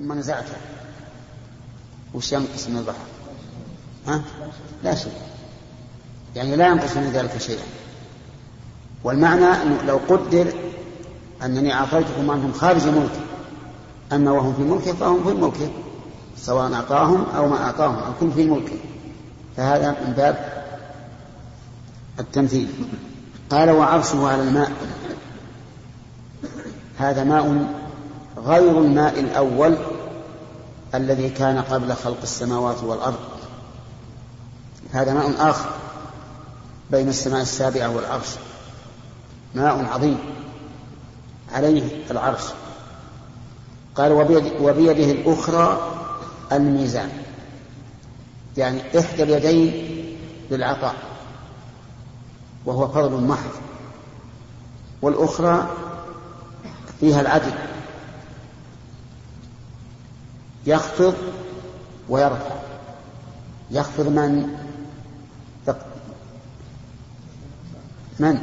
ثم نزعته وش ينقص من البحر؟ ها؟ لا شيء. يعني لا ينقص من ذلك شيئا. والمعنى أنه لو قدر أنني أعطيتكم أنهم خارج ملكي أما وهم في ملكه فهم في ملكه سواء أعطاهم أو ما أعطاهم الكل في ملكه. فهذا من باب التمثيل. قال وعرشه على الماء. هذا ماء غير الماء الأول الذي كان قبل خلق السماوات والأرض. هذا ماء آخر بين السماء السابعة والعرش. ماء عظيم عليه العرش. قال وبيد وبيده الأخرى الميزان. يعني إحدى اليدين للعطاء وهو فضل محض. والأخرى فيها العدل. يخفض ويرفع. يخفض من؟ من؟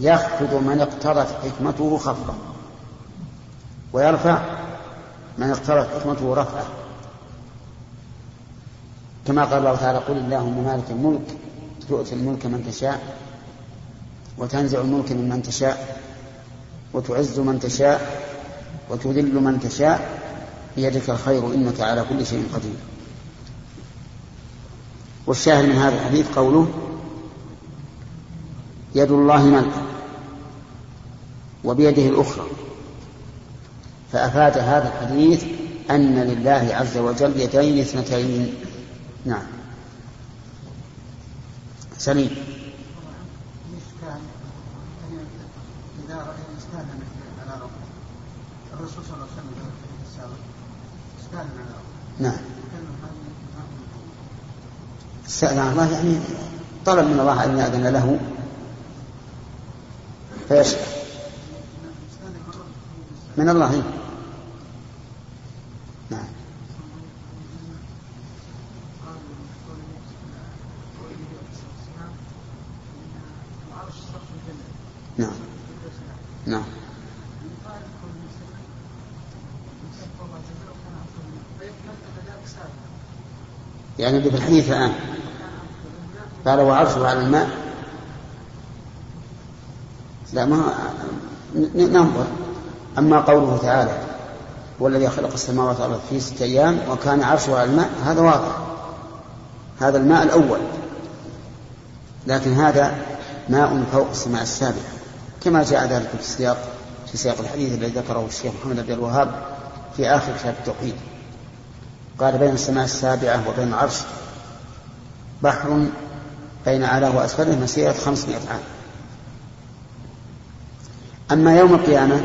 يخفض من اقتضت حكمته خفضا. ويرفع من اقتضت حكمته رفعه كما قال الله تعالى قل اللهم مالك الملك تؤتي الملك من تشاء وتنزع الملك ممن تشاء وتعز من تشاء وتذل من تشاء بيدك الخير انك على كل شيء قدير. والشاهد من هذا الحديث قوله يد الله ملكا وبيده الأخرى. فأفاد هذا الحديث أن لله عز وجل يدين اثنتين. نعم. سليم. الرسول صلى الله عليه وسلم نعم. استأذن الله يعني طلب من الله أن يأذن له. فيشفع من الله. نعم نعم يعني الحديث الآن. قال وعرشه على الماء. لا ما ننظر. أما قوله تعالى والذي خلق السماوات والأرض في ستة أيام وكان عرشه على الماء. هذا واضح. هذا الماء الأول. لكن هذا ماء فوق السماء السابعة. كما جاء ذلك في السياق في سياق الحديث الذي ذكره الشيخ محمد بن الوهاب في آخر كتاب التوحيد. قال بين السماء السابعة وبين العرش بحر بين أعلاه وأسفله مسيرة خمسمائة عام. أما يوم القيامة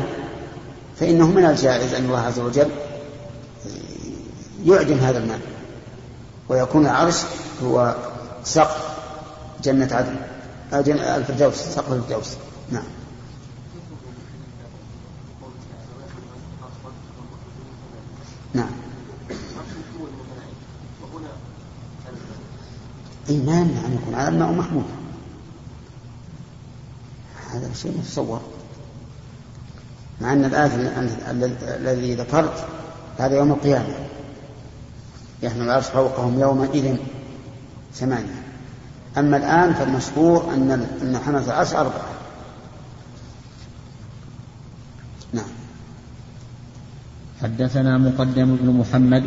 فإنه من الجائز أن الله عز وجل يعدم هذا الماء ويكون العرش هو سقف جنة عدن. الفردوس سقف الفردوس. نعم. نعم. اي ما يمنع ان يكون على الماء محمود. هذا شيء متصور. مع أن الآية الذي ذكرت هذا يوم القيامة. يحمل العرش فوقهم يومئذ ثمانية. أما الآن فالمشهور أن أن حملة العرش أربعة. نعم. حدثنا مقدم بن محمد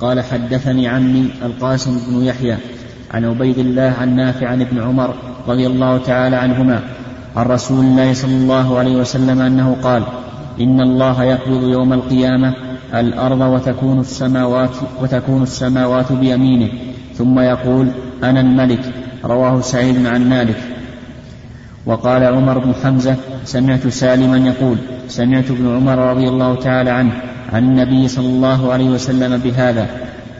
قال حدثني عمي القاسم بن يحيى عن عبيد الله عن نافع عن ابن عمر رضي الله تعالى عنهما عن رسول الله صلى الله عليه وسلم أنه قال إن الله يقبض يوم القيامة الأرض وتكون السماوات وتكون السماوات بيمينه ثم يقول أنا الملك. رواه سعيد عن مالك. وقال عمر بن حمزة سمعت سالما يقول سمعت ابن عمر رضي الله تعالى عنه عن النبي صلى الله عليه وسلم بهذا.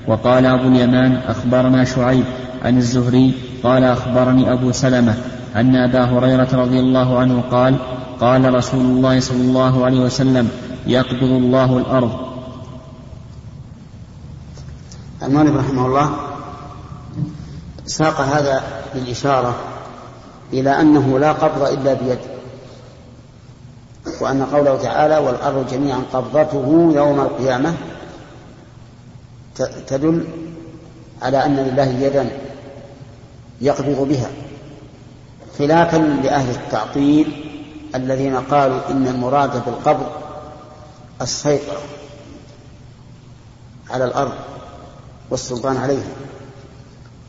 وقال أبو اليمان أخبرنا شعيب عن الزهري قال أخبرني أبو سلمة أن أبا هريرة رضي الله عنه قال قال رسول الله صلى الله عليه وسلم يقبض الله الأرض. المؤلف رحمه الله ساق هذا بالإشارة إلى أنه لا قبض إلا بيد وأن قوله تعالى والأرض جميعا قبضته يوم القيامة تدل على أن لله يدا يقبض بها. خلافا لأهل التعطيل الذين قالوا إن المراد بالقبض السيطرة على الأرض والسلطان عليها.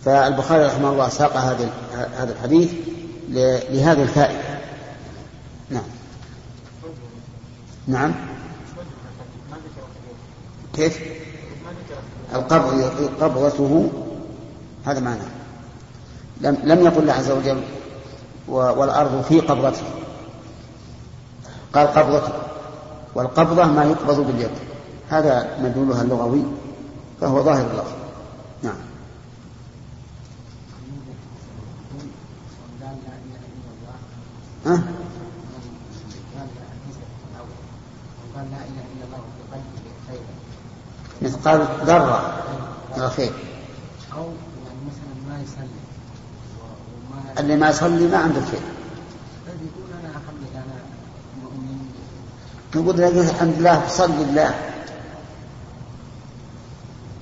فالبخاري رحمه الله ساق هذا هذا الحديث لهذه الفائدة. نعم. نعم. كيف؟ القبض قبضته هذا معنى. لم لم يقل الله عز وجل والأرض في قبضته. قال قبضته والقبضة ما يقبض باليد. هذا مدلولها اللغوي فهو ظاهر اللفظ. نعم. ها؟ مثقال ذرة. من الخير أو يعني مثلا ما يصلي اللي ما يصلي ما عنده مؤمن نقول له الحمد لله صل لله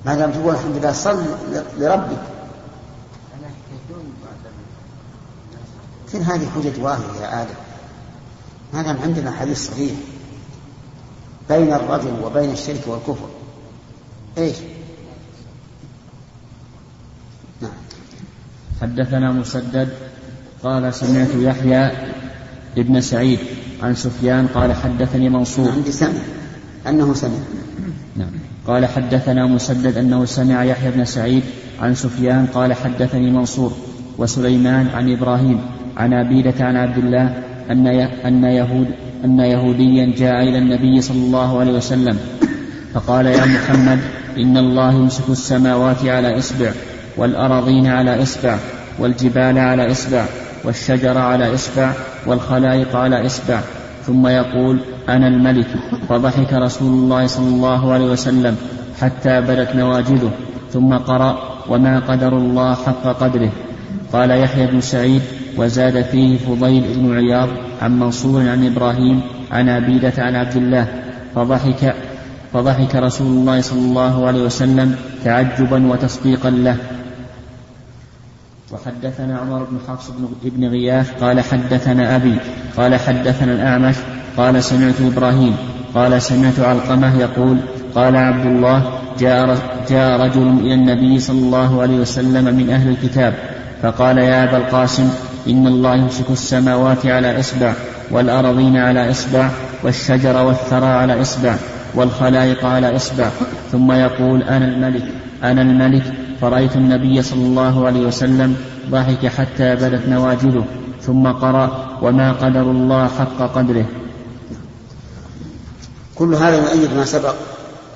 ما دام تقول الحمد لله صل لربك. فين هذه حجة واهية يا آدم؟ ما دام عندنا حديث صحيح بين الرجل وبين الشرك والكفر. إيش؟ نعم. حدثنا مسدد قال سمعت يحيى ابن سعيد عن سفيان قال حدثني منصور. عندي سمع أنه سمع. نعم. قال حدثنا مسدد أنه سمع يحيى بن سعيد عن سفيان قال حدثني منصور وسليمان عن إبراهيم عن عبيدة عن عبد الله أن أن يهود أن يهوديا جاء إلى النبي صلى الله عليه وسلم فقال يا محمد إن الله يمسك السماوات على إصبع والأراضين على إصبع والجبال على إصبع والشجر على إصبع والخلائق على إصبع. ثم يقول أنا الملك فضحك رسول الله صلى الله عليه وسلم حتى بدت نواجذه. ثم قرأ وما قدر الله حق قدره. قال يحيى بن سعيد وزاد فيه فضيل بن عياض عن منصور عن إبراهيم عن عبيدة عن عبد الله. فضحك فضحك رسول الله صلى الله عليه وسلم تعجبا وتصديقا له. وحدثنا عمر بن حفص بن غياث قال حدثنا أبي قال حدثنا الأعمش قال سمعت إبراهيم قال سمعت علقمة يقول قال عبد الله جاء, جاء رجل إلى النبي صلى الله عليه وسلم من أهل الكتاب فقال يا أبا القاسم إن الله يمسك السماوات على إصبع والأرضين على إصبع والشجر والثرى على إصبع. والخلائق على إصبع. ثم يقول أنا الملك أنا الملك. فرأيت النبي صلى الله عليه وسلم ضحك حتى بدت نواجذه. ثم قرأ وما قدر الله حق قدره. كل هذا يؤيد ما سبق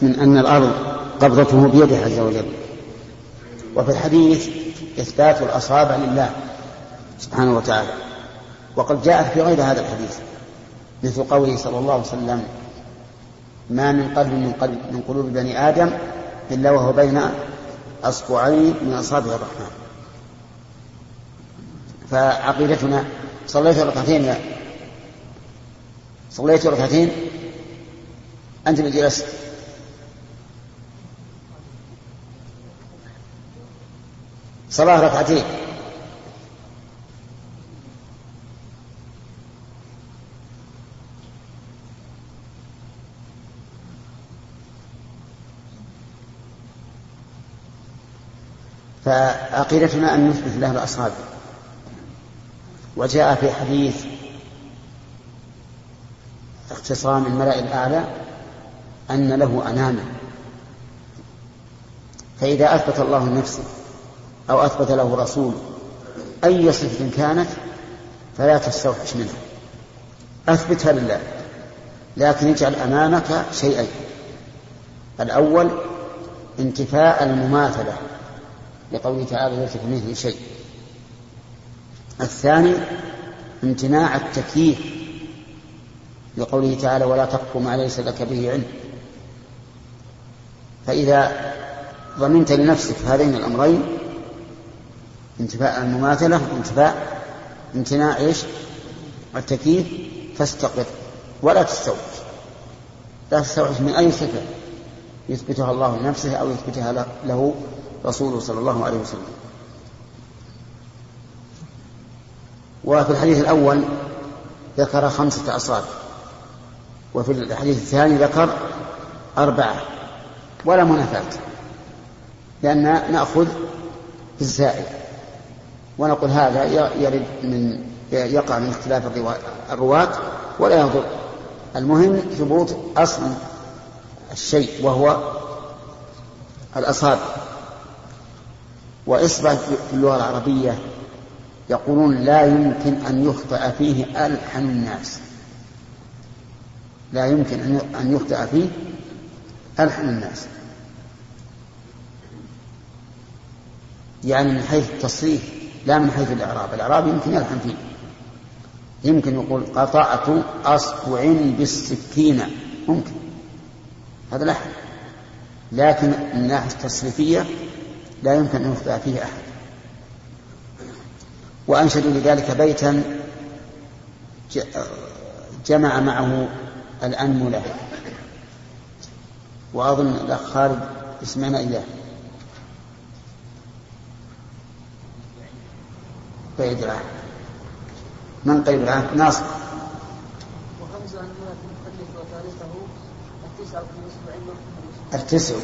من أن الأرض قبضته بيده عز وجل. وفي الحديث إثبات الأصابع لله سبحانه وتعالى. وقد جاءت في غير هذا الحديث مثل قوله صلى الله عليه وسلم ما من قلب من, قلب من قلوب بني آدم إلا وهو بين أصبعين من أصابع الرحمن. فعقيدتنا صليت ركعتين يا صليت ركعتين؟ أنت من جلست. صلاة ركعتين. فعقيدتنا أن نثبت له الأصابع وجاء في حديث اختصام الملأ الأعلى أن له أناما فإذا أثبت الله لنفسه أو أثبت له رسول أي صفة كانت فلا تستوحش منها. أثبتها لله لكن اجعل أمامك شيئين الأول انتفاء المماثلة. لقوله تعالى ليس كمثله شيء. الثاني امتناع التكييف لقوله تعالى ولا تقف ما ليس لك به علم. فإذا ضمنت لنفسك هذين الأمرين انتفاء المماثلة وانتفاء امتناع إيش؟ التكييف فاستقر ولا تستوعب لا تستوعب من أي صفة يثبتها الله لنفسه أو يثبتها له رسوله صلى الله عليه وسلم. وفي الحديث الأول ذكر خمسة أصابع وفي الحديث الثاني ذكر أربعة ولا منافاة لأن نأخذ بالزائد. ونقول هذا يرد من يقع من اختلاف الرواة ولا يضر. المهم ثبوت أصل الشيء وهو الأصابع. وإصبع في اللغة العربية يقولون لا يمكن أن يخطأ فيه ألحن الناس. لا يمكن أن يخطأ فيه ألحن الناس. يعني من حيث التصريف لا من حيث الإعراب. الإعراب يمكن يلحن فيه. يمكن يقول قطعت أصبع بالسكينة ممكن. هذا لحن. لكن من الناحية التصريفية لا يمكن أن يخطئ فيه أحد. وأنشدوا لذلك بيتا جمع معه الأنملة. وأظن الأخ خالد اسمعنا إياه. قيد العهد من قيد العهد ناصر. التسع في التسع.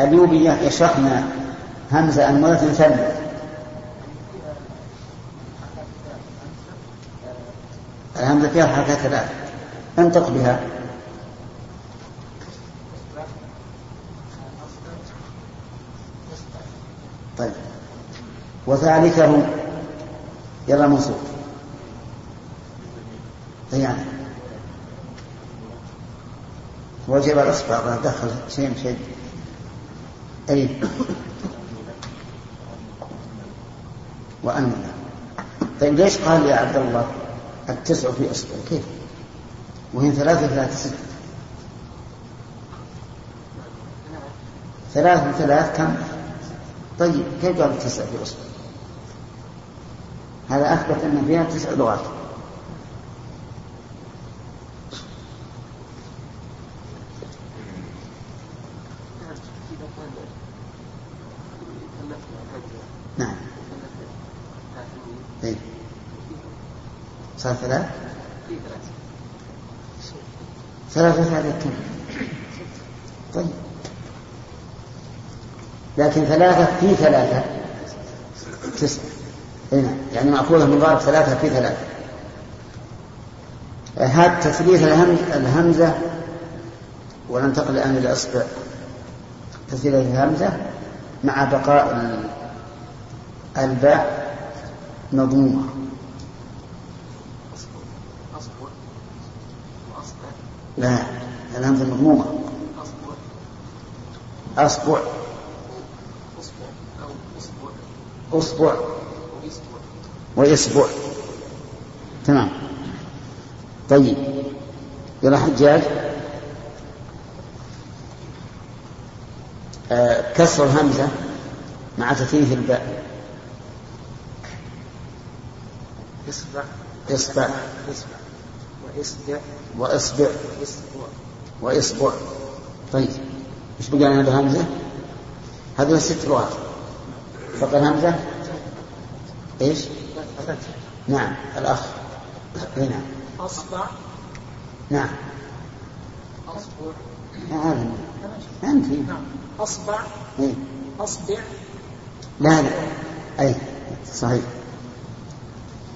اليوبي يشرحنا همزة أنملة ثلث الهمزة فيها حركات ثلاث انطق بها. طيب. وثالثه يلا منصور يعني وجب الإصبع. دخل شيء شيء. أي. وأنملة طيب ليش قال يا عبد الله التسع في أصبع كيف؟ وهي ثلاثة ثلاثة ستة ثلاث ثلاث كم؟ طيب كيف قال التسع في أصبع هذا أثبت أن فيها تسع لغات. صار ثلاث؟ ثلاثة على كم؟ طيب. لكن ثلاثة في ثلاثة. تسعة هنا يعني مأخوذة من ضرب ثلاثة في ثلاثة. هذا تثليث الهمزة وننتقل الآن إلى أصبع تثليث الهمزة مع بقاء الباء مضمومة. لا الهمزة مضمومة أصبع. أصبع وإصبع. تمام. طيب. يلا حجاج آه كسر الهمزة مع تثليث الباء. إصبع. إصبع. إصبع. وإصبع وإصبع وإصبع. طيب إيش بقى لنا بهمزة؟ هذه ست لغات. فقط همزة؟ إيش؟ نعم الأخ. اي نعم. أصبع. نعم. أصبع. هذا أنت نعم. أصبع. إيه؟ أصبع. لا لا. أي صحيح.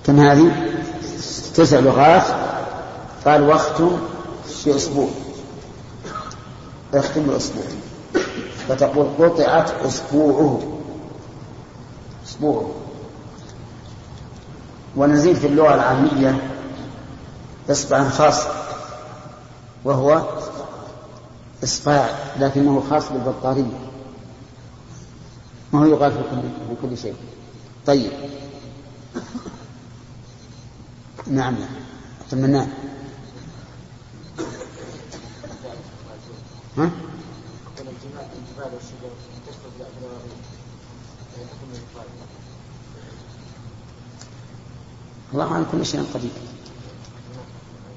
كم هذه؟ تسع لغات. قال واختم في أسبوع. اختم الأسبوع. فتقول قطعت أسبوعه. أسبوعه. ونزيد في اللغة العامية إصبعا خاص وهو إصبع لكنه خاص بالبطارية. ما هو يقال في كل, في كل شيء. طيب. نعم. نعم تمناه ها؟ الله عن كل شيء قدير.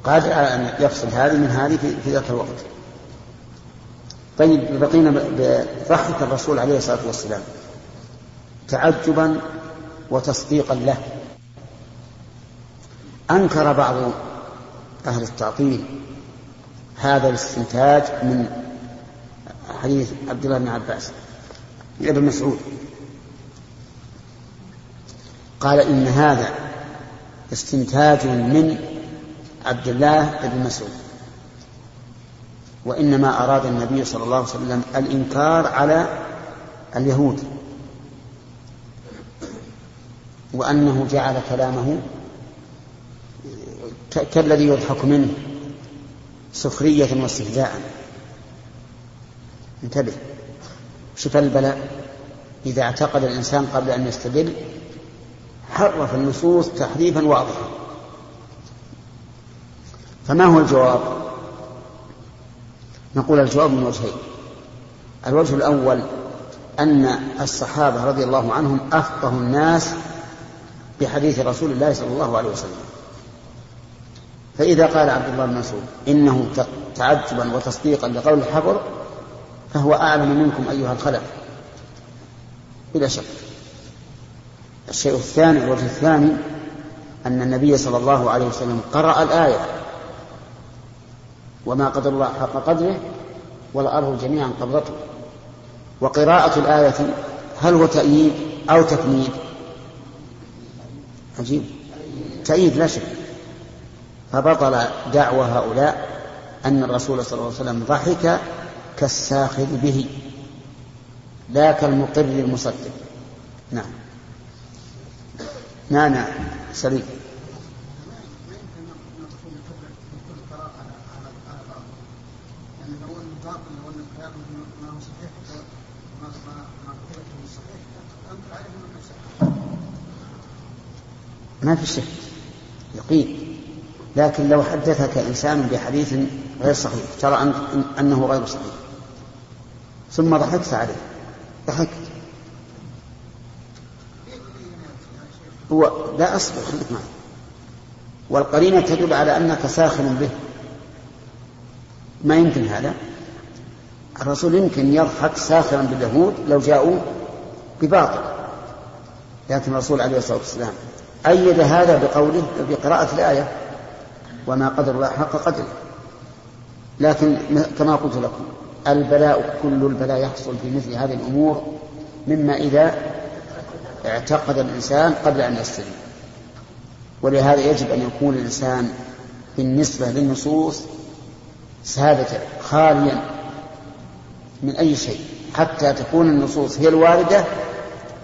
قادر على أن يفصل هذه من هذه في, ذاك الوقت. طيب بقينا بضحك الرسول عليه الصلاة والسلام. تعجبا وتصديقا له. أنكر بعض أهل التعطيل هذا الاستنتاج من حديث عبد الله بن عباس ابن مسعود. قال إن هذا استنتاج من عبد الله بن مسعود. وإنما أراد النبي صلى الله عليه وسلم الإنكار على اليهود. وأنه جعل كلامه كالذي يضحك منه سخرية واستهزاء. انتبه. شوف البلاء. إذا اعتقد الإنسان قبل أن يستدل حرف النصوص تحريفا واضحا. فما هو الجواب؟ نقول الجواب من وجهين. الوجه الأول أن الصحابة رضي الله عنهم أفقه الناس بحديث رسول الله صلى الله عليه وسلم. فإذا قال عبد الله بن مسعود إنه تعجبا وتصديقا لقول الحبر فهو أعلم منكم أيها الخلق. بلا شك. الشيء الثاني الوجه الثاني أن النبي صلى الله عليه وسلم قرأ الآية. وما قدر الله حق قدره والأرض جميعا قبضته. وقراءة الآية هل هو تأييد أو تكميل عجيب. تأييد لا شك. فبطل دعوى هؤلاء أن الرسول صلى الله عليه وسلم ضحك كالساخر به لا كالمقر المصدق. نعم. نعم نعم. سليم. ما في شك. يقين. لكن لو حدثك إنسان بحديث غير صحيح ترى أن أنه غير صحيح. ثم ضحكت عليه. ضحكت. هو لا أصبر خليك معي. والقرينة تدل على أنك ساخر به. ما يمكن هذا؟ الرسول يمكن يضحك ساخرا باليهود لو جاءوا بباطل. لكن الرسول عليه الصلاة والسلام أيد هذا بقوله بقراءة الآية. وما قدر الله حق قدره. لكن كما قلت لكم البلاء كل البلاء يحصل في مثل هذه الأمور مما إذا اعتقد الإنسان قبل أن يستلم ولهذا يجب أن يكون الإنسان بالنسبة للنصوص سادة خاليا من أي شيء حتى تكون النصوص هي الواردة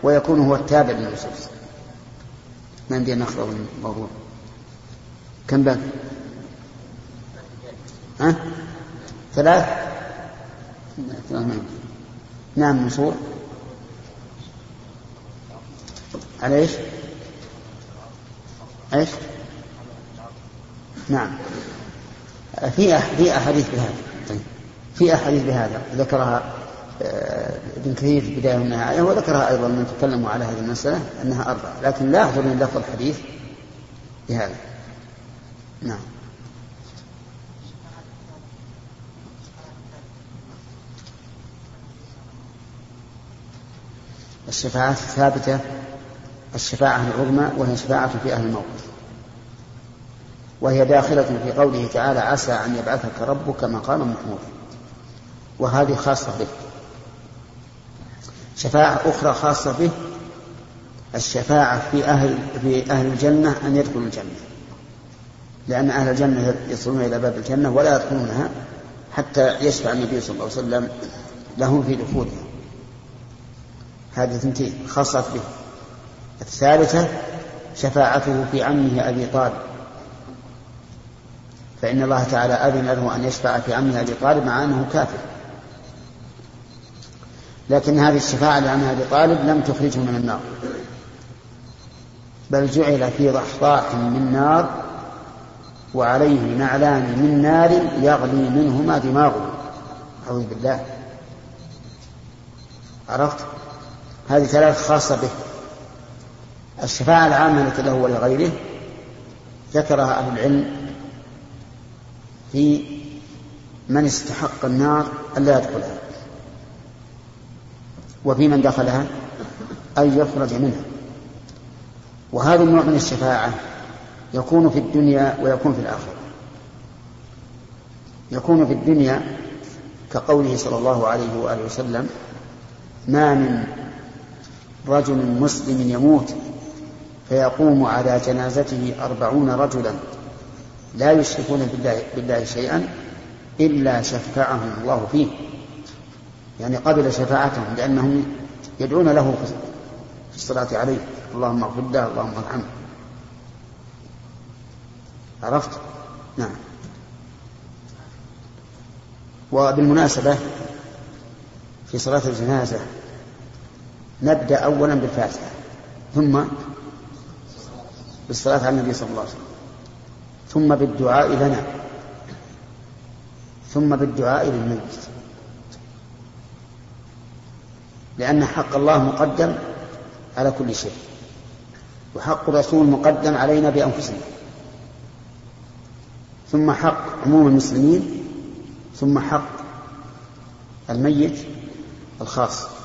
ويكون هو التابع للنصوص ما عندي نخرج الموضوع كم باقي؟ ها؟ ثلاث؟ نعم منصور. على إيش؟ إيش؟ نعم. في في أحاديث بهذا. طيب. في أحاديث بهذا. ذكرها آه، ابن كثير في البدايه والنهايه وذكرها أيضا من تكلموا على هذه المسألة أنها اربعه لكن لا من لفظ الحديث بهذا. نعم. الشفاعات الثابتة الشفاعة العظمى وهي شفاعة في أهل الموقف. وهي داخلة في قوله تعالى عسى أن يبعثك ربك مقاما محمودا. وهذه خاصة به. شفاعة أخرى خاصة به الشفاعة في أهل في أهل الجنة أن يدخلوا الجنة. لأن أهل الجنة يصلون إلى باب الجنة ولا يدخلونها حتى يشفع النبي صلى الله عليه وسلم لهم في دخولها هذه ثنتين خاصة به. الثالثة شفاعته في عمه أبي طالب. فإن الله تعالى أذن له أن يشفع في عمه أبي طالب مع أنه كافر. لكن هذه الشفاعة لعم أبي طالب لم تخرجه من النار. بل جعل في ضحضاح من نار وعليه نعلان من نار يغلي منهما دماغه. أعوذ بالله. عرفت؟ هذه ثلاث خاصة به. الشفاعة العامة التي له ولغيره ذكرها أهل العلم في من استحق النار ألا يدخلها وفي من دخلها أن يخرج منها. وهذا النوع من الشفاعة يكون في الدنيا ويكون في الآخرة. يكون في الدنيا كقوله صلى الله عليه وآله وسلم ما من رجل مسلم يموت فيقوم على جنازته أربعون رجلا لا يشركون بالله, بالله شيئا إلا شفعهم الله فيه. يعني قبل شفاعتهم لأنهم يدعون له في الصلاة عليه. اللهم اغفر له اللهم ارحمه. عرفت؟ نعم. وبالمناسبة في صلاة الجنازة نبدأ أولا بالفاتحة ثم بالصلاة على النبي صلى الله عليه وسلم ثم بالدعاء لنا ثم بالدعاء للميت. لأن حق الله مقدم على كل شيء وحق الرسول مقدم علينا بأنفسنا. ثم حق عموم المسلمين ثم حق الميت الخاص.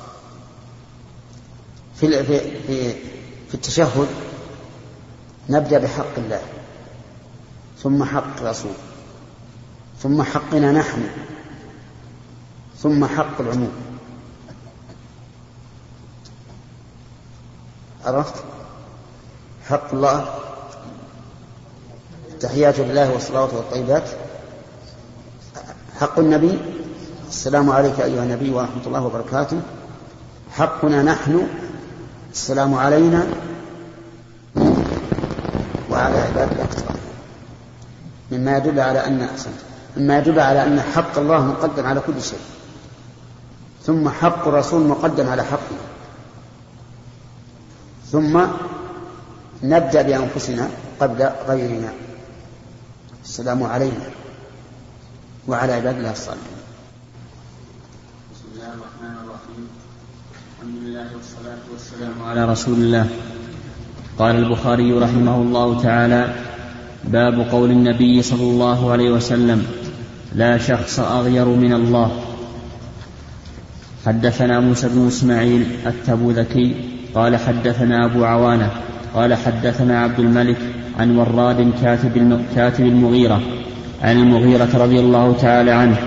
في في في التشهد نبدأ بحق الله ثم حق الرسول ثم حقنا نحن ثم حق العموم. عرفت؟ حق الله التحيات لله والصلوات والطيبات. حق النبي السلام عليك أيها النبي ورحمة الله وبركاته. حقنا نحن السلام علينا. وعلى عباد الله مما يدل على أن مما يدل على أن حق الله مقدم على كل شيء. ثم حق الرسول مقدم على حقه. ثم نبدأ بأنفسنا قبل غيرنا. السلام علينا. وعلى عباد الله الصالحين. بسم الله الرحمن الرحيم. الحمد لله والصلاة والسلام على رسول الله. قال البخاري رحمه الله تعالى باب قول النبي صلى الله عليه وسلم لا شخص أغير من الله. حدثنا موسى بن إسماعيل التبوذكي قال حدثنا أبو عوانة قال حدثنا عبد الملك عن وراد كاتب كاتب المغيرة عن المغيرة رضي الله تعالى عنه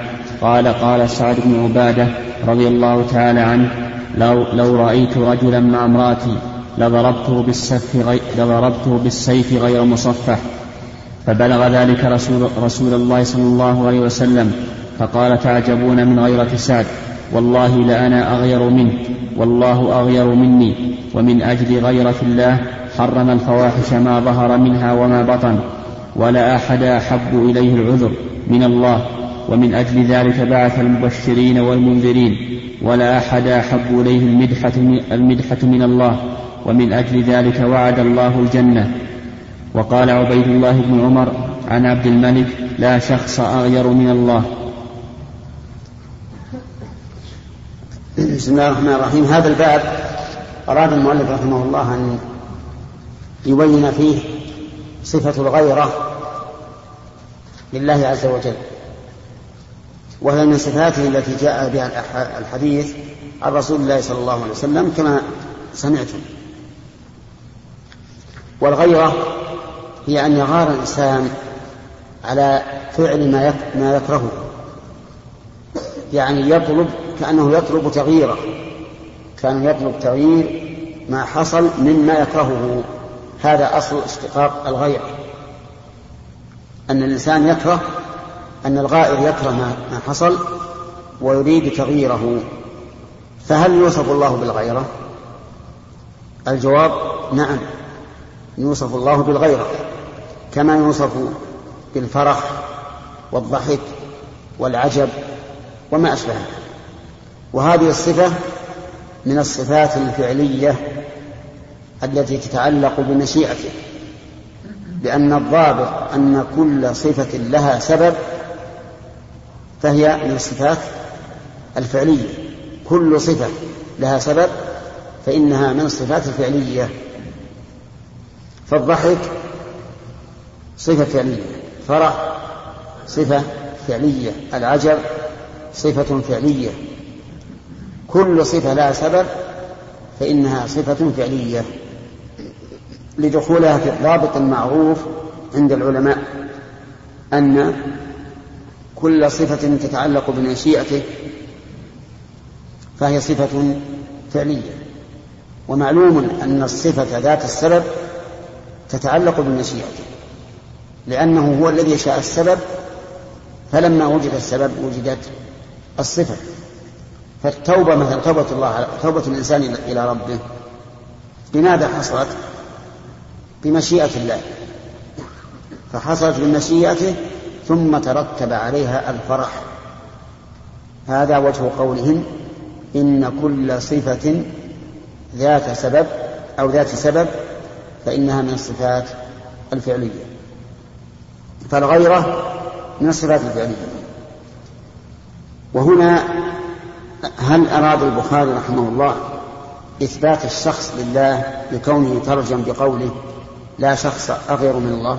قال قال سعد بن عبادة رضي الله تعالى عنه لو, لو رأيت رجلا مع امرأتي لضربته بالسيف غير لضربته بالسيف غير مصفح. فبلغ ذلك رسول, رسول الله صلى الله عليه وسلم فقال تعجبون من غيرة سعد. والله لأنا أغير منه والله أغير مني ومن أجل غيرة الله حرم الفواحش ما ظهر منها وما بطن. ولا أحد أحب إليه العذر من الله. ومن أجل ذلك بعث المبشرين والمنذرين ولا أحد أحب إليه المدحة المدحة من الله ومن أجل ذلك وعد الله الجنة. وقال عبيد الله بن عمر عن عبد الملك لا شخص أغير من الله. بسم الله الرحمن الرحيم. هذا الباب أراد المؤلف رحمه الله أن يبين فيه صفة الغيرة لله عز وجل. وهي من صفاته التي جاء بها الحديث عن رسول الله صلى الله عليه وسلم كما سمعتم. والغيرة هي أن يغار الإنسان على فعل ما ما يكرهه. يعني يطلب كأنه يطلب تغييره. كان يطلب تغيير ما حصل مما يكرهه. هذا أصل اشتقاق الغيرة. أن الإنسان يكره أن الغائر يكره ما حصل ويريد تغييره. فهل يوصف الله بالغيرة؟ الجواب نعم يوصف الله بالغيرة كما يوصف بالفرح والضحك والعجب وما أشبهه. وهذه الصفة من الصفات الفعلية التي تتعلق بمشيئته لأن الضابط أن كل صفة لها سبب فهي من الصفات الفعلية. كل صفة لها سبب فإنها من الصفات الفعلية. فالضحك صفة فعلية. فرح صفة فعلية. العجب صفة فعلية. كل صفة لها سبب فإنها صفة فعلية. لدخولها في الضابط المعروف عند العلماء أن كل صفة تتعلق بمشيئته فهي صفة فعلية. ومعلوم أن الصفة ذات السبب تتعلق بمشيئته لأنه هو الذي شاء السبب فلما وجد السبب وجدت الصفة. فالتوبة مثلا توبة الله توبة الإنسان إلى ربه. بماذا حصلت؟ بمشيئة الله. فحصلت بمشيئته ثم ترتب عليها الفرح. هذا وجه قولهم إن كل صفة ذات سبب أو ذات سبب فإنها من الصفات الفعلية. فالغيرة من الصفات الفعلية. وهنا هل أراد البخاري رحمه الله إثبات الشخص لله لكونه ترجم بقوله لا شخص أغير من الله؟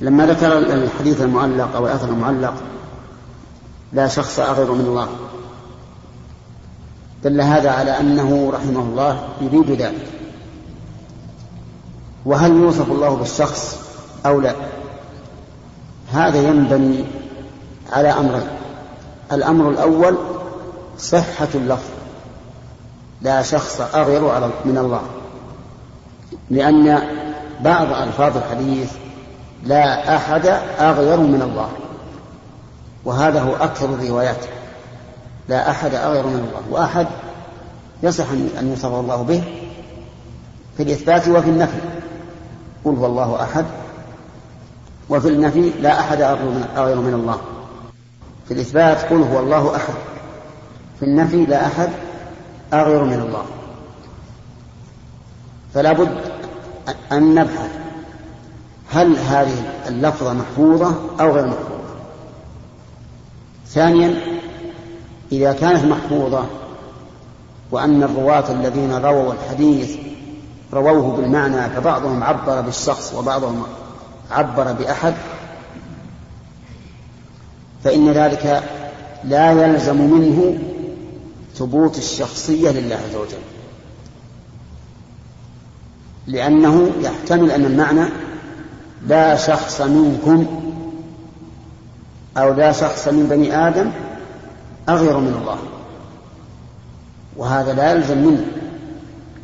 لما ذكر الحديث المعلق أو الأثر المعلق لا شخص أغير من الله. دل هذا على أنه رحمه الله يريد ذلك. وهل يوصف الله بالشخص أو لا؟ هذا ينبني على أمرين. الأمر الأول صحة اللفظ. لا شخص أغير من الله. لأن بعض ألفاظ الحديث لا أحد أغير من الله. وهذا هو أكثر الروايات. لا أحد أغير من الله. وأحد يصح أن يوصف الله به في الإثبات وفي النفي. قل هو الله أحد. وفي النفي لا أحد أغير من الله. في الإثبات قل هو الله أحد. في النفي لا أحد أغير من الله. فلا بد أن نبحث هل هذه اللفظة محفوظة أو غير محفوظة؟ ثانيا إذا كانت محفوظة وأن الرواة الذين رووا الحديث رووه بالمعنى فبعضهم عبر بالشخص وبعضهم عبر بأحد فإن ذلك لا يلزم منه ثبوت الشخصية لله عز وجل. لأنه يحتمل أن المعنى لا شخص منكم أو لا شخص من بني آدم أغير من الله. وهذا لا يلزم منه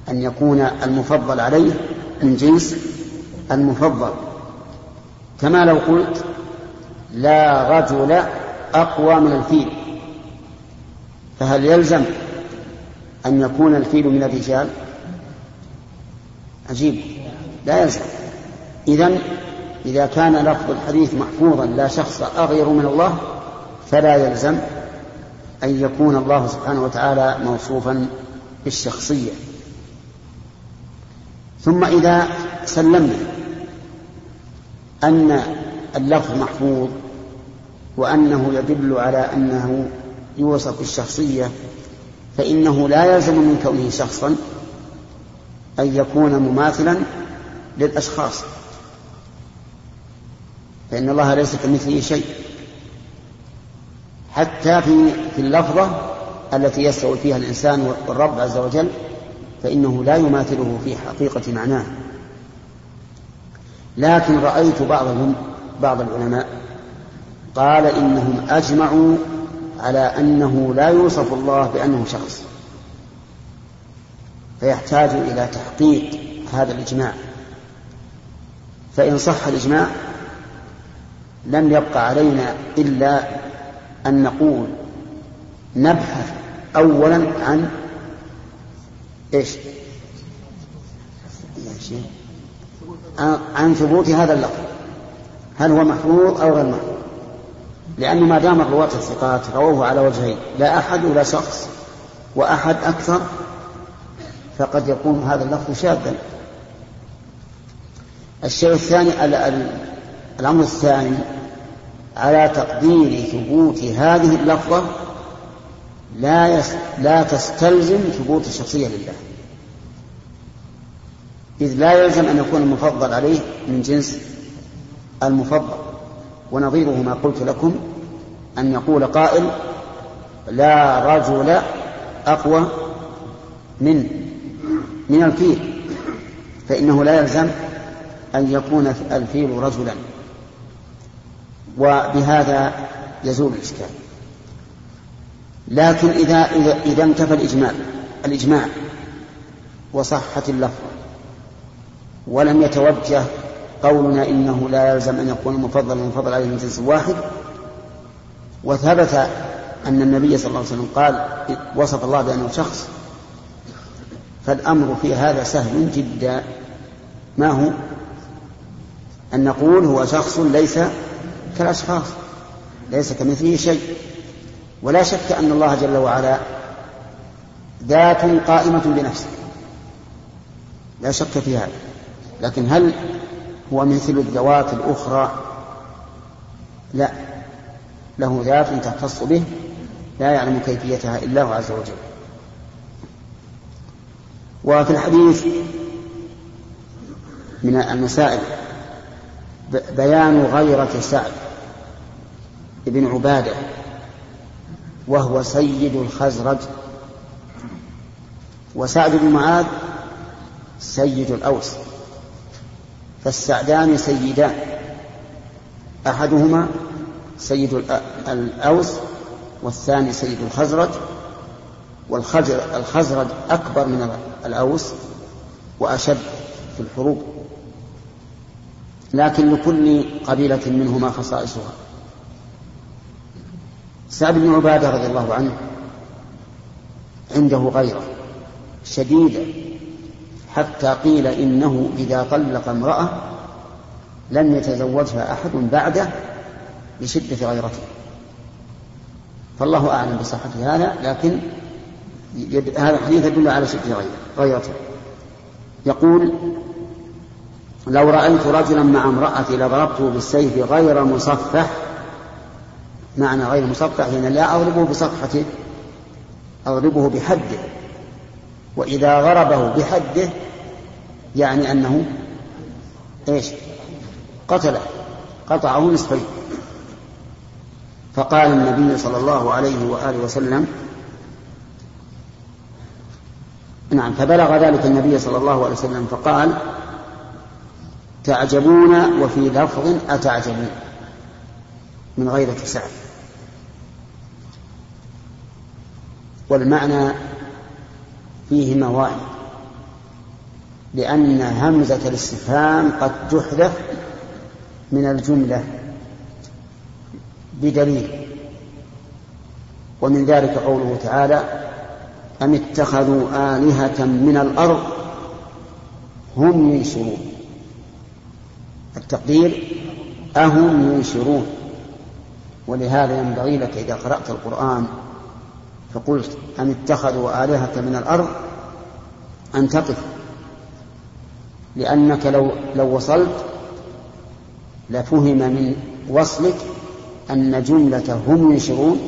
أن يكون المفضل عليه من جنس المفضل. كما لو قلت لا رجل أقوى من الفيل فهل يلزم أن يكون الفيل من الرجال؟ عجيب. لا يلزم. إذا إذا كان لفظ الحديث محفوظا لا شخص أغير من الله فلا يلزم أن يكون الله سبحانه وتعالى موصوفا بالشخصية. ثم إذا سلمنا أن اللفظ محفوظ وأنه يدل على أنه يوصف بالشخصية فإنه لا يلزم من كونه شخصا أن يكون مماثلا للأشخاص. فإن الله ليس كمثله شيء. حتى في في اللفظة التي يسعى فيها الإنسان والرب عز وجل فإنه لا يماثله في حقيقة معناه. لكن رأيت بعضهم بعض العلماء قال إنهم أجمعوا على أنه لا يوصف الله بأنه شخص. فيحتاج إلى تحقيق هذا الإجماع. فإن صح الإجماع لم يبق علينا إلا أن نقول نبحث أولا عن إيش؟ عن ثبوت هذا اللفظ. هل هو محفوظ أو غير محفوظ؟ لأنه ما دام الرواة الثقات رووه على وجهين لا أحد ولا شخص وأحد أكثر فقد يكون هذا اللفظ شاذا. الشيء الثاني الأمر الثاني على تقدير ثبوت هذه اللفظة لا يس لا تستلزم ثبوت الشخصية لله. إذ لا يلزم أن يكون المفضل عليه من جنس المفضل. ونظيره ما قلت لكم أن يقول قائل لا رجل أقوى من من الفيل. فإنه لا يلزم أن يكون الفيل رجلا. وبهذا يزول الإشكال. لكن إذا إذا, إذا انتفى الإجمال الإجماع وصحت اللفظ ولم يتوجه قولنا إنه لا يلزم أن يكون المفضل المفضل عليه من جنس واحد وثبت أن النبي صلى الله عليه وسلم قال وصف الله بأنه شخص فالأمر في هذا سهل جدا. ما هو؟ أن نقول هو شخص ليس كالأشخاص ليس كمثله شيء. ولا شك أن الله جل وعلا ذات قائمة بنفسه. لا شك في هذا. لكن هل هو مثل الذوات الأخرى؟ لا. له ذات تختص به لا يعلم كيفيتها إلا هو عز وجل. وفي الحديث من المسائل بيان غيرة سعد بن عبادة وهو سيد الخزرج. وسعد بن معاذ سيد الأوس فالسعدان سيدان. أحدهما سيد الأوس والثاني سيد الخزرج والخزرج أكبر من الأوس وأشد في الحروب. لكن لكل قبيلة منهما خصائصها. سعد بن عبادة رضي الله عنه عنده غيرة شديدة حتى قيل إنه إذا طلق امرأة لم يتزوجها أحد بعده لشدة غيرته. فالله أعلم بصحة هذا لكن هذا الحديث يدل على شدة غيرته. يقول لو رأيت رجلا مع امرأتي لضربته بالسيف غير مصفح معنى غير مصفح يعني لا أضربه بصفحته أضربه بحده. وإذا ضربه بحده يعني أنه إيش؟ قتله قطعه نصفين. فقال النبي صلى الله عليه وآله وسلم نعم فبلغ ذلك النبي صلى الله عليه وسلم فقال تعجبون وفي لفظ أتعجبون من غير سعد والمعنى فيه موائد لأن همزة الاستفهام قد تحذف من الجملة بدليل ومن ذلك قوله تعالى أم اتخذوا آلهة من الأرض هم ينشرون التقدير أهم ينشرون ولهذا ينبغي لك إذا قرأت القرآن فقلت أم اتخذوا آلهة من الأرض؟ أن تقف لأنك لو لو وصلت لفهم من وصلك أن جملة هم ينشرون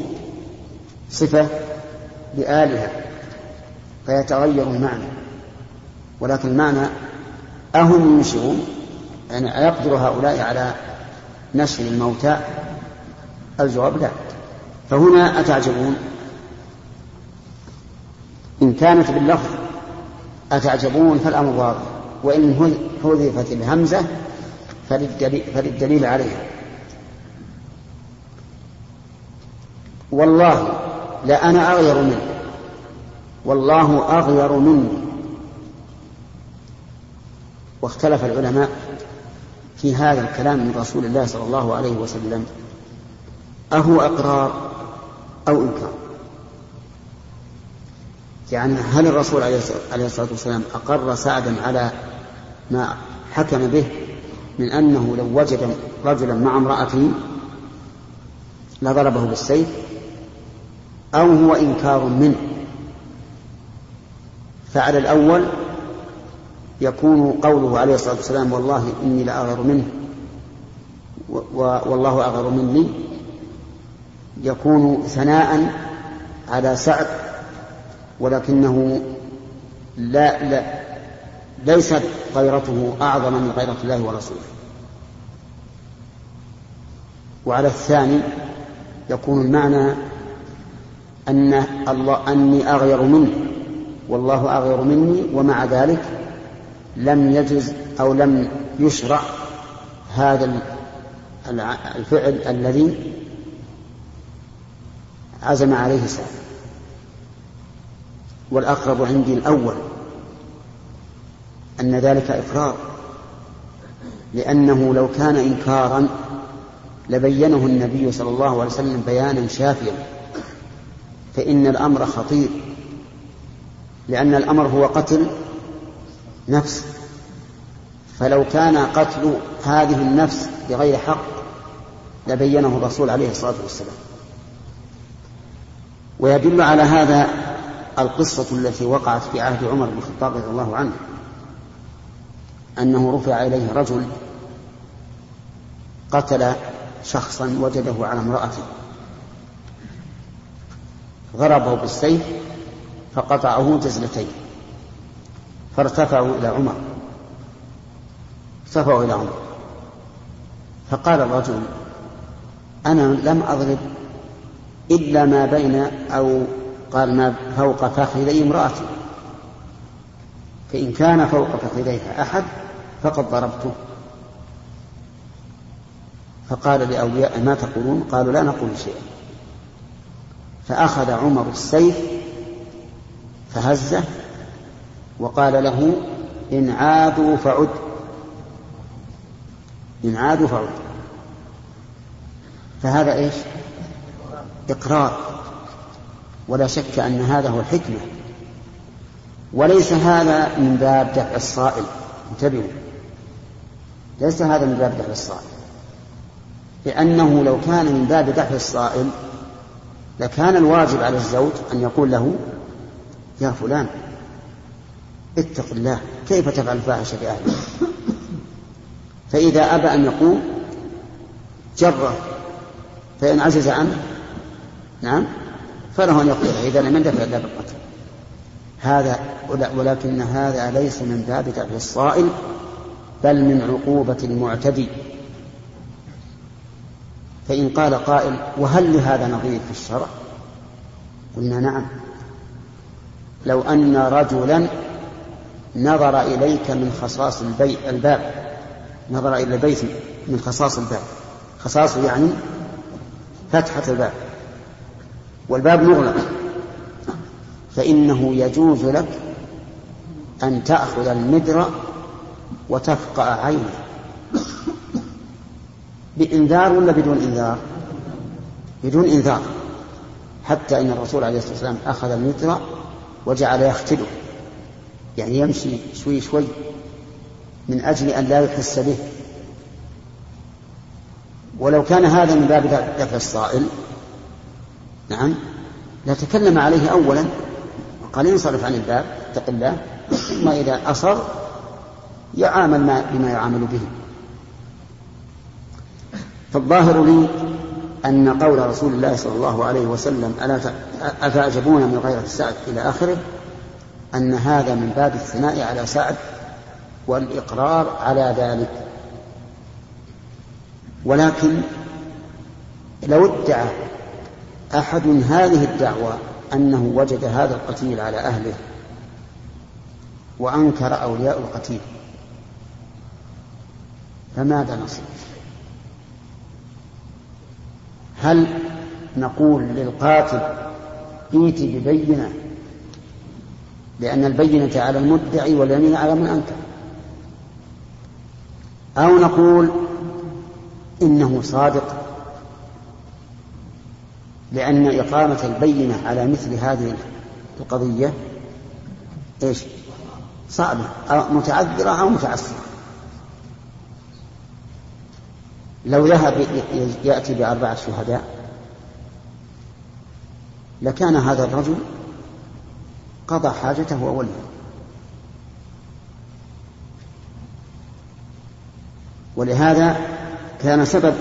صفة لآلهة فيتغير المعنى ولكن المعنى أهم ينشرون. يعني أيقدر هؤلاء على نشر الموتى؟ الجواب لا. فهنا أتعجبون؟ إن كانت باللفظ أتعجبون فالأمر واضح وإن حذفت الهمزة فللدليل, عليها. والله لأنا أغير منه. والله أغير مني. واختلف العلماء في هذا الكلام من رسول الله صلى الله عليه وسلم أهو أقرار أو إنكار؟ يعني هل الرسول عليه الصلاة والسلام أقر سعدا على ما حكم به من أنه لو وجد رجلا مع امرأته لضربه بالسيف أو هو إنكار منه؟ فعلى الأول يكون قوله عليه الصلاة والسلام والله إني لأغر منه والله أغر مني يكون ثناء على سعد ولكنه لا, لا ليست غيرته أعظم من غيرة الله ورسوله. وعلى الثاني يكون المعنى أن الله أني أغير منه والله أغير مني ومع ذلك لم يجز أو لم يشرع هذا الفعل الذي عزم عليه سعد. والأقرب عندي الأول أن ذلك إقرار لأنه لو كان إنكارا لبينه النبي صلى الله عليه وسلم بيانا شافيا فإن الأمر خطير لأن الأمر هو قتل نفس. فلو كان قتل هذه النفس بغير حق لبينه الرسول عليه الصلاة والسلام. ويدل على هذا القصة التي وقعت في عهد عمر بن الخطاب رضي الله عنه أنه رفع إليه رجل قتل شخصا وجده على امرأته. ضربه بالسيف فقطعه جزلتين فارتفعوا إلى عمر. ارتفعوا إلى عمر. فقال الرجل أنا لم أضرب إلا ما بين أو قال ما فوق فخذي امرأتي. فإن كان فوق فخذيها أحد فقد ضربته. فقال لأولياء ما تقولون؟ قالوا لا نقول شيئا. فأخذ عمر السيف فهزه وقال له إن عادوا فعد. إن عادوا فعد. فهذا إيش؟ إقرار. ولا شك أن هذا هو الحكمة. وليس هذا من باب دفع الصائل. انتبهوا. ليس هذا من باب دفع الصائل. لأنه لو كان من باب دفع الصائل لكان الواجب على الزوج أن يقول له يا فلان اتق الله كيف تفعل الفاحشة بأهلك فإذا أبى أن يقوم جره فإن عجز عنه نعم فله أن يقول إذا لم يندفع إلا بالقتل. هذا ولكن هذا ليس من باب دفع الصائل بل من عقوبة المعتدي. فإن قال قائل وهل لهذا نظير في الشرع؟ قلنا نعم. لو أن رجلا نظر إليك من خصاص البيت الباب. نظر إلى البيت من خصاص الباب. خصاص يعني فتحة الباب. والباب مغلق. فإنه يجوز لك أن تأخذ المدر وتفقع عينه. بإنذار ولا بدون إنذار؟ بدون إنذار. حتى إن الرسول عليه الصلاة والسلام أخذ المدر وجعل يختله يعني يمشي شوي شوي من أجل أن لا يحس به. ولو كان هذا من باب دفع الصائل نعم لتكلم عليه أولا وقال انصرف عن الباب اتق الله ثم إذا أصر يعامل ما بما يعامل به. فالظاهر لي أن قول رسول الله صلى الله عليه وسلم ألا أفأعجبون من غيرة سعد إلى آخره؟ أن هذا من باب الثناء على سعد والإقرار على ذلك. ولكن لو ادعى أحد هذه الدعوة أنه وجد هذا القتيل على أهله وأنكر أولياء القتيل فماذا نصنع؟ هل نقول للقاتل ائت ببينة لأن البينة على المدعي واليمين على من أنكر. أو نقول إنه صادق لأن إقامة البينة على مثل هذه القضية إيش؟ صعبة أو متعذرة أو متعسرة. لو ذهب يأتي بأربعة شهداء لكان هذا الرجل قضى حاجته وولي ولهذا كان سبب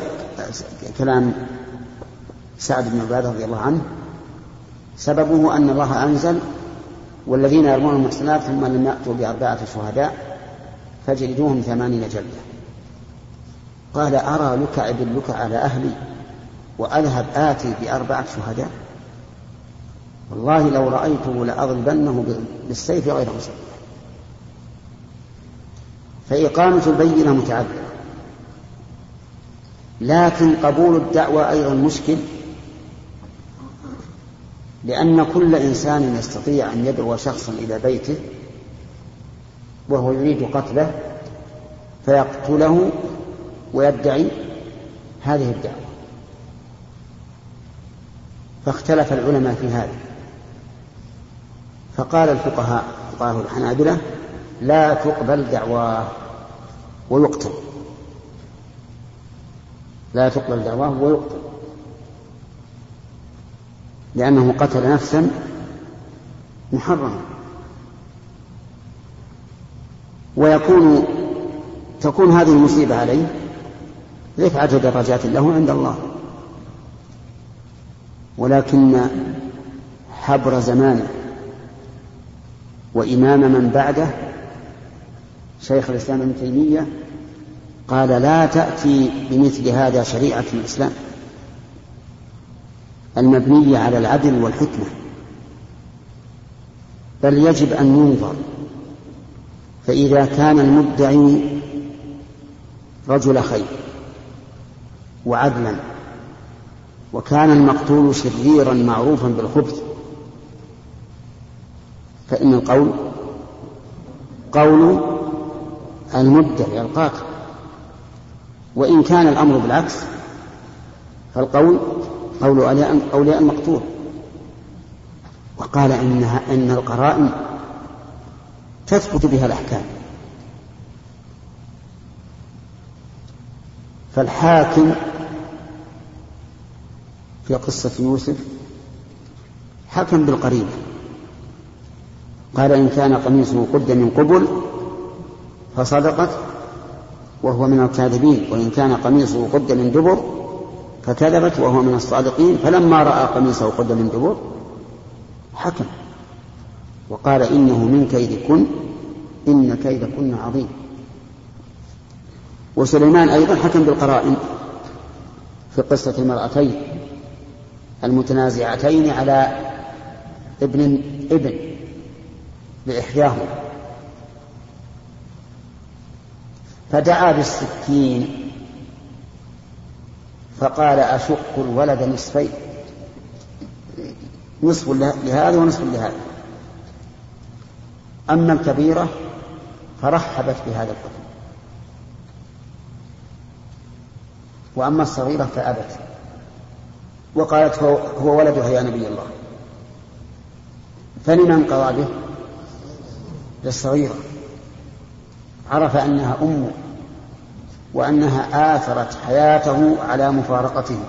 كلام سعد بن عبادة رضي الله عنه سببه أن الله أنزل والذين يرمون المحسنات ثم لم يأتوا بأربعة شهداء فجلدوهم ثمانين جلدة. قال أرى لك أدلك على أهلي وأذهب آتي بأربعة شهداء؟ والله لو رأيته لأضربنه بالسيف غير مسلم فإقامة البينة متعذرة لكن قبول الدعوة أيضا مشكل لأن كل إنسان يستطيع أن يدعو شخصا إلى بيته وهو يريد قتله فيقتله ويدعي هذه الدعوة. فاختلف العلماء في هذا. فقال الفقهاء فقهاء الحنابلة لا تقبل دعواه. ويقتل. لا تقبل دعواه ويقتل. لأنه قتل نفسا محرما. ويكون تكون هذه المصيبة عليه رفعة درجات له عند الله. ولكن حبر زمانه وإمام من بعده شيخ الإسلام ابن تيمية قال لا تأتي بمثل هذا شريعة الإسلام المبنية على العدل والحكمة بل يجب أن ينظر فإذا كان المدعي رجل خير وعدلا وكان المقتول شريرا معروفا بالخبث فإن القول قول المدعي القاتل وإن كان الأمر بالعكس فالقول قول أولياء المقتول وقال إنها إن القرائن تثبت بها الأحكام. فالحاكم في قصة يوسف حكم بالقريب قال إن كان قميصه قد من قبل فصدقت وهو من الكاذبين وإن كان قميصه قد من دبر فكذبت وهو من الصادقين فلما رأى قميصه قد من دبر حكم وقال إنه من كيدكن إن كيدكن عظيم. وسليمان أيضا حكم بالقرائن في قصة المرأتين المتنازعتين على ابن ابن لإحداهما فدعا بالسكين فقال أشق الولد نصفين نصف لهذا ونصف لهذا. أما الكبيرة فرحبت بهذا الحكم وأما الصغيرة فأبت. وقالت هو, هو ولدها يا نبي الله. فلمن قضى به؟ للصغيرة. عرف أنها أمه وأنها آثرت حياته على مفارقته.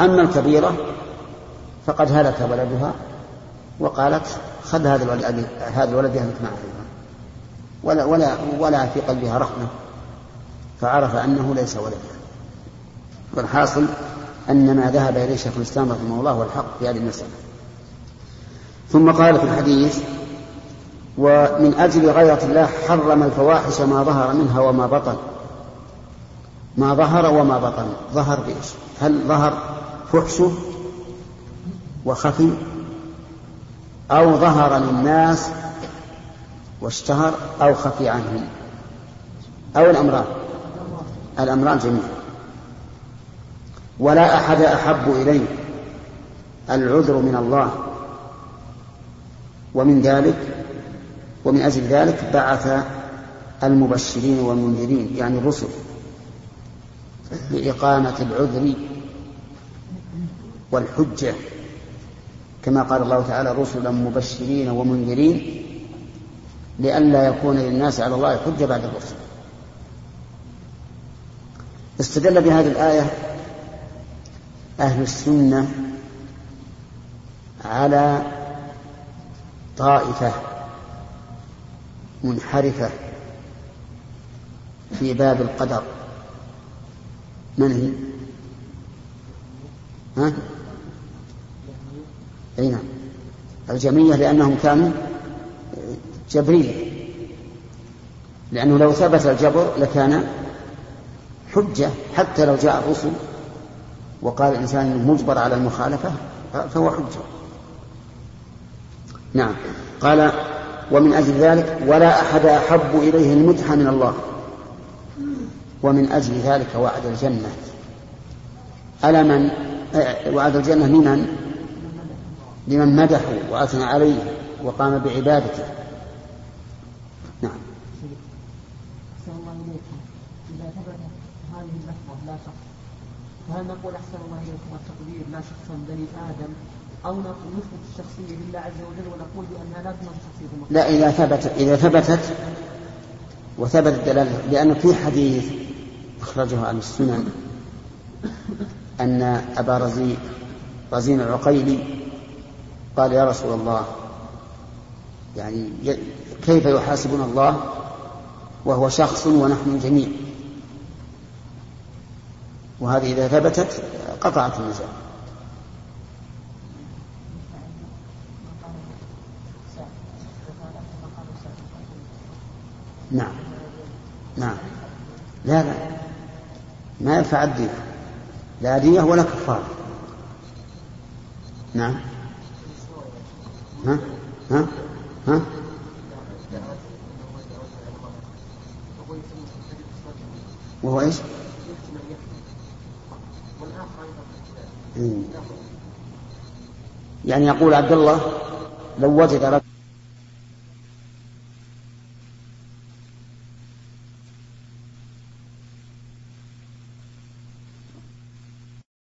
أما الكبيرة فقد هلك ولدها وقالت خذ هذا الولد هذا الولد يهلك معه ولا ولا ولا في قلبها رحمة فعرف أنه ليس ولدها والحاصل أن ما ذهب إليه شيخ الإسلام رحمه الله هو الحق في هذه المسألة. ثم قال في الحديث ومن أجل غيرة الله حرم الفواحش ما ظهر منها وما بطن. ما ظهر وما بطن. ظهر بإيش؟ هل ظهر فحشه وخفي أو ظهر للناس واشتهر أو خفي عنهم؟ أو الأمران. الأمران جميعا ولا أحد أحب إليه العذر من الله. ومن ذلك ومن أجل ذلك بعث المبشرين والمنذرين يعني الرسل لإقامة العذر والحجة. كما قال الله تعالى رسلا مبشرين ومنذرين لئلا يكون للناس على الله حجة بعد الرسل. استدل بهذه الآية أهل السنة على طائفة منحرفة في باب القدر. من هي؟ ها؟ أي نعم. لأنهم كانوا جبرية لأنه لو ثبت الجبر لكان حجة حتى لو جاء الرسل وقال الإنسان مجبر على المخالفة فهو حجة. نعم. قال ومن أجل ذلك ولا أحد أحب إليه المدح من الله. ومن أجل ذلك وعد الجنة. ألا من؟ وعد الجنة لمن؟ لمن مدحوا وأثنى عليه وقام بعبادته. نعم. فهل نقول أحسن الله إليكم التقدير؟ لا شخصا بني آدم أو نثبت الشخصية لله عز وجل ونقول بأنها لا تنص شخصية لا إذا ثبتت إذا ثبتت وثبت الدلالة لأن في حديث أخرجه عن السنن أن أبا رزين رزين العقيلي قال يا رسول الله يعني كيف يحاسبنا الله وهو شخص ونحن جميع؟ وهذه إذا ثبتت قطعت النزاع. نعم. نعم. لا لا. ما ينفع الدين. لا دية ولا كفارة. نعم. ها؟ ها؟ ها؟ وهو إيش؟ يعني يقول عبد الله لو وجد رجل